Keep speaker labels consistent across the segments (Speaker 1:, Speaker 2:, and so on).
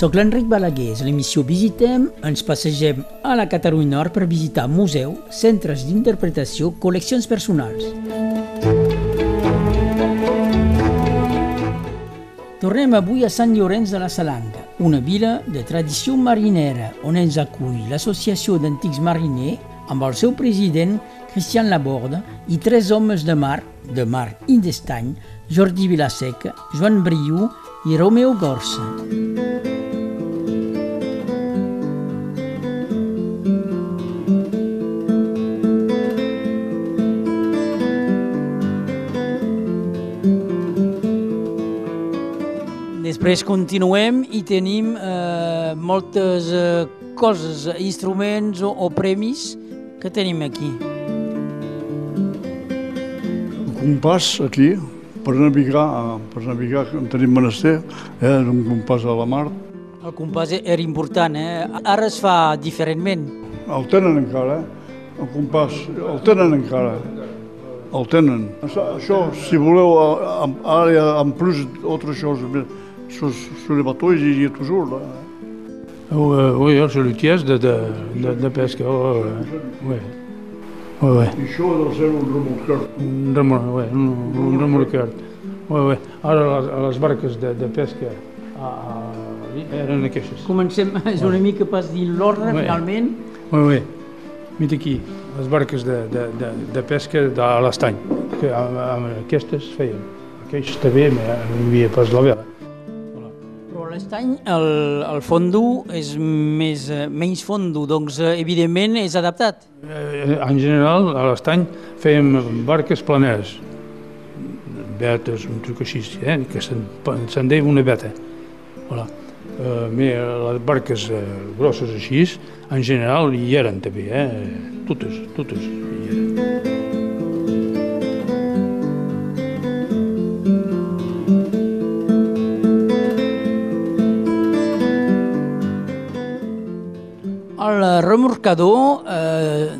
Speaker 1: Soc l'Enric Balaguer, és l'emissió Visitem. Ens passegem a la Catalunya Nord per visitar museu, centres d'interpretació, col·leccions personals. Tornem avui a Sant Llorenç de la Salanca, una vila de tradició marinera on ens acull l'Associació d'Antics Mariners amb el seu president Cristian Laborda i tres homes de mar, de mar i d'estany, Jordi Vilaseca, Joan Briu i Romeo Gorsa. Després continuem i tenim eh, moltes eh, coses, instruments o, o premis que tenim aquí.
Speaker 2: Un compàs aquí per navegar, per navegar en tenim menester, eh, un compàs a la mar.
Speaker 1: El compàs era important, eh? Ara es fa diferentment.
Speaker 2: El tenen encara, eh? El compàs, el tenen encara. El tenen. Això, això si voleu, ara en plus autre chose, sur, sur les bateaux, il y a toujours là.
Speaker 3: Oh, euh, oui, alors sur le tiers de, de, de, de pesca. Oh, oui. Oui, oui.
Speaker 2: I això ha de ser un remolcat.
Speaker 3: Un remolcat, oui, un, un remolcat. Oui, oui. Ara les, les barques de, de pesca a, a, eren aquestes.
Speaker 1: Comencem, és una mica pas dins l'ordre,
Speaker 3: Oui.
Speaker 1: finalment.
Speaker 3: Oui, oui. Mira aquí, les barques de, de, de, de pesca de l'estany, que amb, amb aquestes feien. Aquells també, però no hi havia pas la vela.
Speaker 1: Però l'estany, el, el fondo és més, eh, menys fondo, doncs eh, evidentment és adaptat.
Speaker 3: Eh, En general, a l'estany fèiem barques planeres, vetes, un truc així, eh? que se'n se deia una veta. Voilà. Eh, les barques grosses així, en general, hi eren també, eh? totes, totes hi eren.
Speaker 1: Remorcador, eh,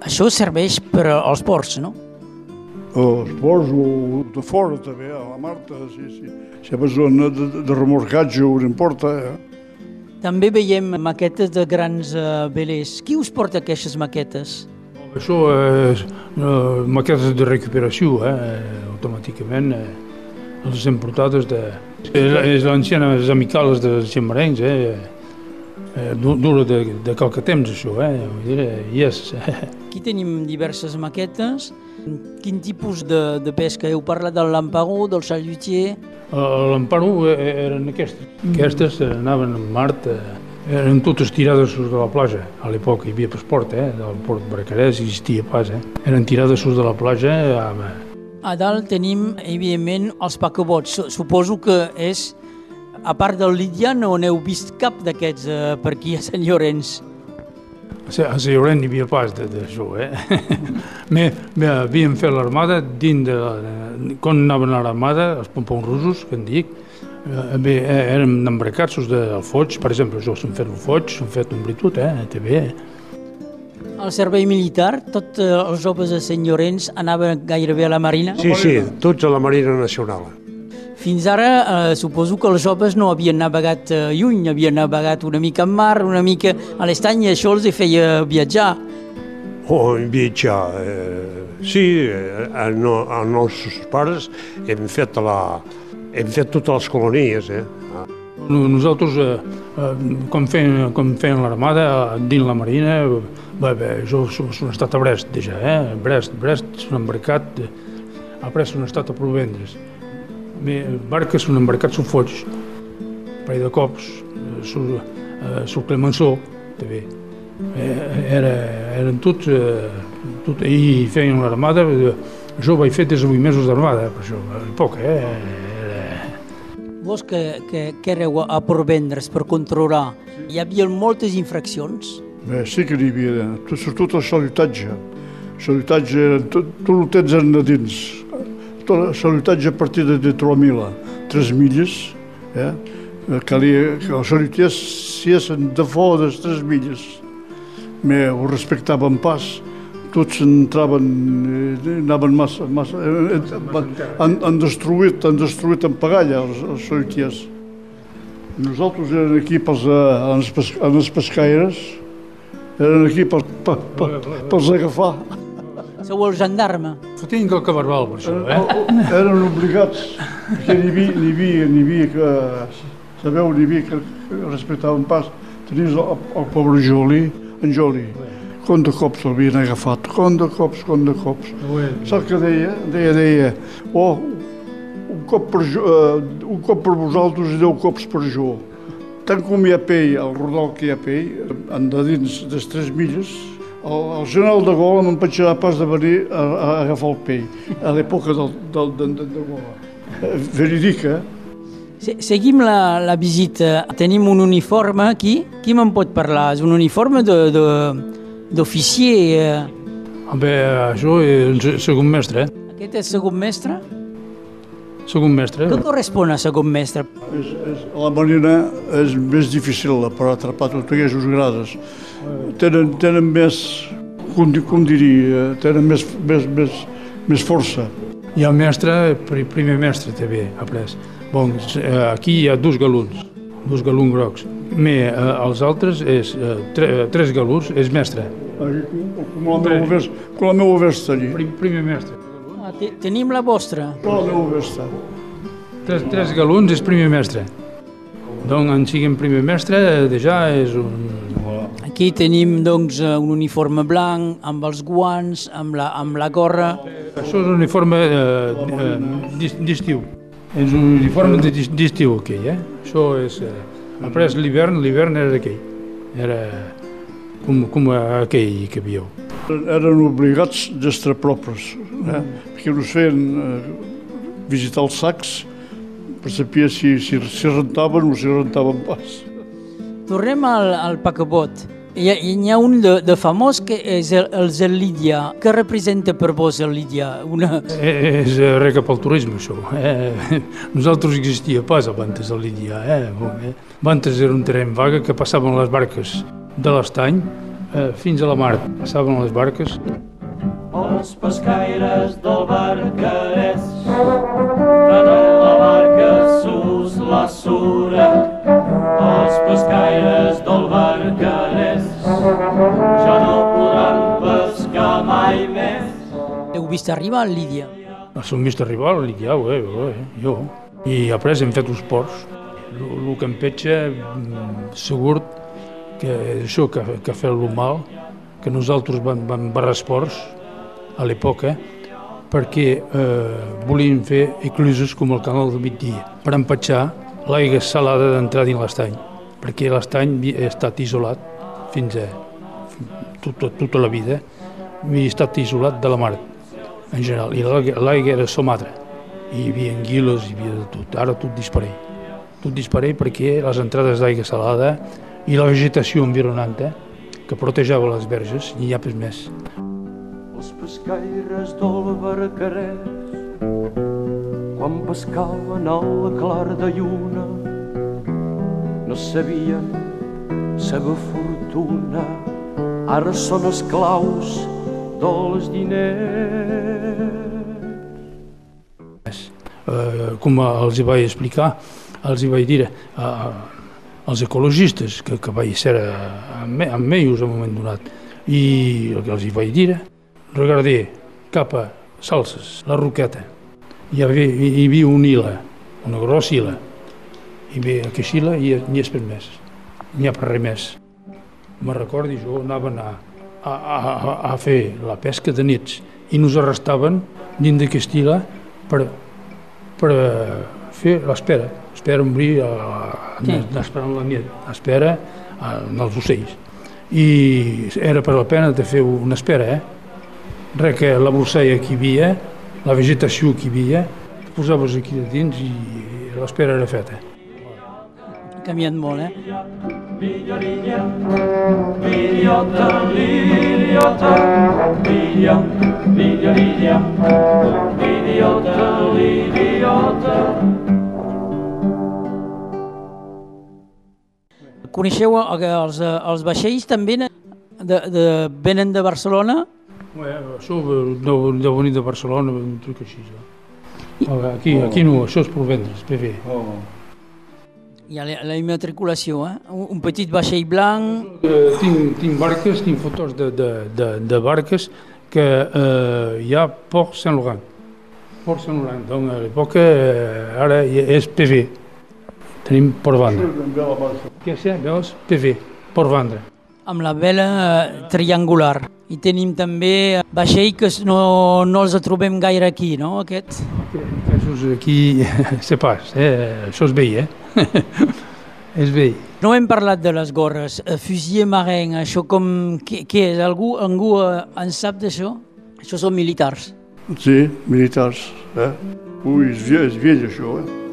Speaker 1: això serveix per als ports, no?
Speaker 2: Els ports o de fora també, a la Marta, sí, sí. Si hi ha zona de, de remorcatge o importa, eh?
Speaker 1: També veiem maquetes de grans eh, velers. Qui us porta aquestes maquetes?
Speaker 3: Això és eh, maquetes de recuperació, eh? automàticament. Eh? Les hem portades de... És, és l'ancianes amicales dels xemarencs, eh? Eh? du- Dura de, de qualque temps, això, eh? Vull dir, eh, yes.
Speaker 1: Aquí tenim diverses maquetes. Quin tipus de, de pesca? Heu parlat del lampagó, del salutier...
Speaker 3: A l'Amparo eh, eren aquestes. Aquestes eh, anaven en Mart, eh, eren totes tirades sus de la platja. A l'època hi havia pasport, eh? Del port Bracarès existia pas, eh? Eren tirades sus de la platja eh, amb,
Speaker 1: A dalt tenim, evidentment, els paquebots. Su- Suposo que és, a part del Lídia, no n'heu vist cap d'aquests eh, per aquí a Sant Llorenç.
Speaker 3: A Sant Llorenç n'hi havia pas de- d'això, eh? Me, me, havíem fet l'armada dins de, de... Quan anaven a l'armada, els pompons russos, que en dic, eh, bé, eh, érem embracats del foig, per exemple, jo s'han fet el foig, s'han fet un britut, eh? També, eh?
Speaker 1: Al servei militar, tots eh, els joves de Sant Llorenç anaven gairebé a la Marina.
Speaker 4: Sí, sí, tots a la Marina Nacional.
Speaker 1: Fins ara, eh, suposo que els joves no havien navegat eh, lluny, havien navegat una mica en mar, una mica a l'estany, i això els feia viatjar.
Speaker 4: O en viatjar. Eh, sí, eh, els no, els nostres pares hem fet, la, hem fet totes les colonies. Eh?
Speaker 3: No- Nosaltres, eh, eh, com feien, com feien l'armada, eh, dins la marina, eh, bé, bé, jo som, som estat a Brest, déjà, eh? Brest, Brest, s'han embarcat, eh, après s'han estat a Provendres. Me, barques s'han embarcat sul Foig, un parell de cops, eh, sul, eh, sul Clemenceau, també. Eh, era, eren tots, eh, tot, i feien l'armada, eh, jo vaig fer des de 8 mesos d'armada, per això, poc, eh? Era,
Speaker 1: Vos que, que, que éreu a Provendres per controlar, hi havia moltes infraccions.
Speaker 2: Bé, sí que n'hi havia, tot, sobretot el salutatge. El salutatge, era, tot, tot el temps eren a dins. Tot el salutatge a partir de, de 3.000, 3 milles, eh? Calia que els salutiers siguessin de fora de les 3 milles. Me ho respectaven pas. Tots entraven, eh, anaven massa, massa eh, eh, han, han destruït, han destruït en pagalla els, els salutiers. Nosaltres eren aquí pels, en, els, pes- els pescaires, eren aquí pels, per, per, pels agafar.
Speaker 1: Sou el gendarme.
Speaker 3: Fotent que el cabarbal, per això, eh?
Speaker 2: Eren obligats, perquè n'hi havia, n'hi havia, n'hi havia que, sabeu, n'hi havia que, respectaven pas. Tenies el, el pobre Joli, en Joli, com de cops l'havien agafat, com de cops, com de cops. Saps què deia? Deia, deia, oh, un cop per, jo, eh, un cop per vosaltres i deu cops per jo. Tant com hi ha pell, el rodal que hi ha pell, en de dins des tres milles, el, el general de Gola no em pensarà pas de venir a, a agafar el pell, a l'època del, del, de, de, de Gola. Eh, Verídica, eh?
Speaker 1: Se- Seguim la, la visita. Tenim un uniforme aquí. Qui me'n pot parlar? És un uniforme de- de- d'oficier. Eh.
Speaker 3: Bé, això és el segon mestre, eh?
Speaker 1: Aquest és segon mestre?
Speaker 3: Segon mestre.
Speaker 1: Què correspon a segon mestre?
Speaker 2: És, és, a la marina és més difícil per atrapar tots aquests grades. Tenen, tenen més, com, com diria, tenen més, més, més, més força.
Speaker 3: Hi ha mestre, pri- primer mestre també, après. Bon, eh, aquí hi ha dos galons, dos galons grocs. Me, eh, els altres és eh, tre, tres galons, és mestre.
Speaker 2: Aquí, Com la meva vesta, allí.
Speaker 3: Prim, primer mestre.
Speaker 1: Ah, te, tenim la vostra.
Speaker 2: Com la.
Speaker 3: Tres, tres galons és primer mestre. Donc, en siguem primer mestre, ja és un...
Speaker 1: Aquí tenim doncs eh, un uniforme blanc amb els guants, amb la, amb la gorra.
Speaker 3: Això és un uniforme eh, eh, d'es- d'estiu. És un uniforme de d'es- d'estiu aquell, eh? Això és... Eh, après l'hivern, l'hivern era aquell. Era com, com aquell que viu.
Speaker 2: Eren obligats d'estar propres, eh? perquè us feien eh, visitar els sacs per saber si, si, si rentaven o si rentaven pas.
Speaker 1: Tornem al, al pacabot. Hi ha, hi ha un de, de famós que és el, el Zel Lídia. Què representa per vos el Lídia? Una...
Speaker 3: Eh, És eh, rega pel turisme, això. Eh? Nosaltres existia pas abans de l'Índia. Eh? Bon, eh? Abans era un terreny vaga que passaven les barques de l'estany eh, fins a la mar. Passaven les barques
Speaker 5: Els pescaires del Barcarès tenen la barca sus la sura. Els pescaires del Barcarès ja no podran pescar mai més.
Speaker 1: Heu vist arribar el Lídia?
Speaker 3: El seu vist arribar, l'Índia, eh, eh, jo. I après hem fet uns ports. El que em petja, mm, segur que és això que, que el mal, que nosaltres vam, vam barrar esports a l'època, perquè eh, volíem fer ecluses com el canal del migdia, per empatxar l'aigua salada d'entrar dins l'estany, perquè l'estany havia estat isolat fins a tota, tota la vida, havia estat isolat de la mar en general, i l'aigua era somatra, hi havia anguiles, hi havia de tot, ara tot disparell. Tot disparell perquè les entrades d'aigua salada i la vegetació environant eh, que protejava les verges, i hi ha més.
Speaker 5: Pescaires del Barcarès quan pescaven a la clara de lluna no sabien seva fortuna. Ara són esclaus dels diners.
Speaker 3: Eh, com els hi vaig explicar, els hi vaig dir eh, als ecologistes que, que vaig ser eh, amb, amb ells en un moment donat, i el que els hi vaig dir, regardé cap a Salses, la Roqueta, hi havia, hi havia una ila, una grossa ila, hi havia aquesta ila i n'hi és per més, n'hi ha per res més. Me recordi, jo anava a, anar a, a, a, a fer la pesca de nits i nos arrestaven dins d'aquesta ila per, per fer l'espera, espera a, a, esperant la nit, espera a, als ocells. I era per la pena de fer una espera, eh? Res que la bolsalla que hi havia, la vegetació que hi havia, posaves aquí de dins i l'espera era feta.
Speaker 1: Ha canviat molt, eh? Coneixeu que els, eh, els vaixells també de, de, venen de Barcelona?
Speaker 3: Bé, això deu, deu venir de Barcelona, un truc així. Ja. Aquí, aquí no, això és per vendre's, bé, bé.
Speaker 1: Hi ha la, la immatriculació, eh? Un, petit vaixell blanc...
Speaker 3: Eh, tinc, tinc barques, tinc fotos de, de, de, de barques que eh, hi ha Port Saint-Laurent. Port Saint-Laurent, donc a l'època eh, ara és PV. Tenim per vendre. Què és? Veus? PV, per vendre.
Speaker 1: amb la vela eh, triangular. I tenim també vaixell que no, no els trobem gaire aquí, no, aquest?
Speaker 3: Aquests aquí, sé pas, eh? això és vell, eh? és vell.
Speaker 1: No hem parlat de les gorres. Eh, Fusier marin, això com... Què, què és? Algú, algú eh, en sap d'això? Això són militars.
Speaker 2: Sí, militars. Eh? Ui, és vell, és vell això, eh?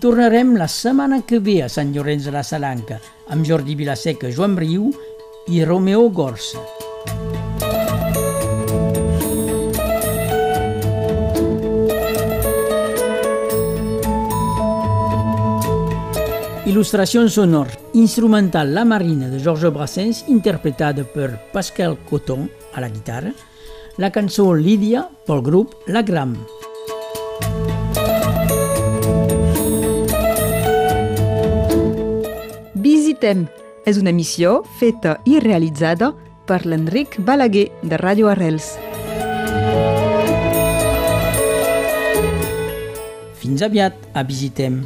Speaker 1: Tornarem la setmana que ve a Sant Llorenç de la Salanca amb Jordi Vilaseca, Joan Briu i Romeo Gorsa. Il·lustracions sonores, instrumental La Marina de Georges Brassens, interpretada per Pascal Coton a la guitarra, la cançó Lídia pel grup La Gram.
Speaker 6: Visitem és una emissió feta i realitzada per l'Enric Balaguer de Ràdio Arrels.
Speaker 1: Fins aviat a Visitem.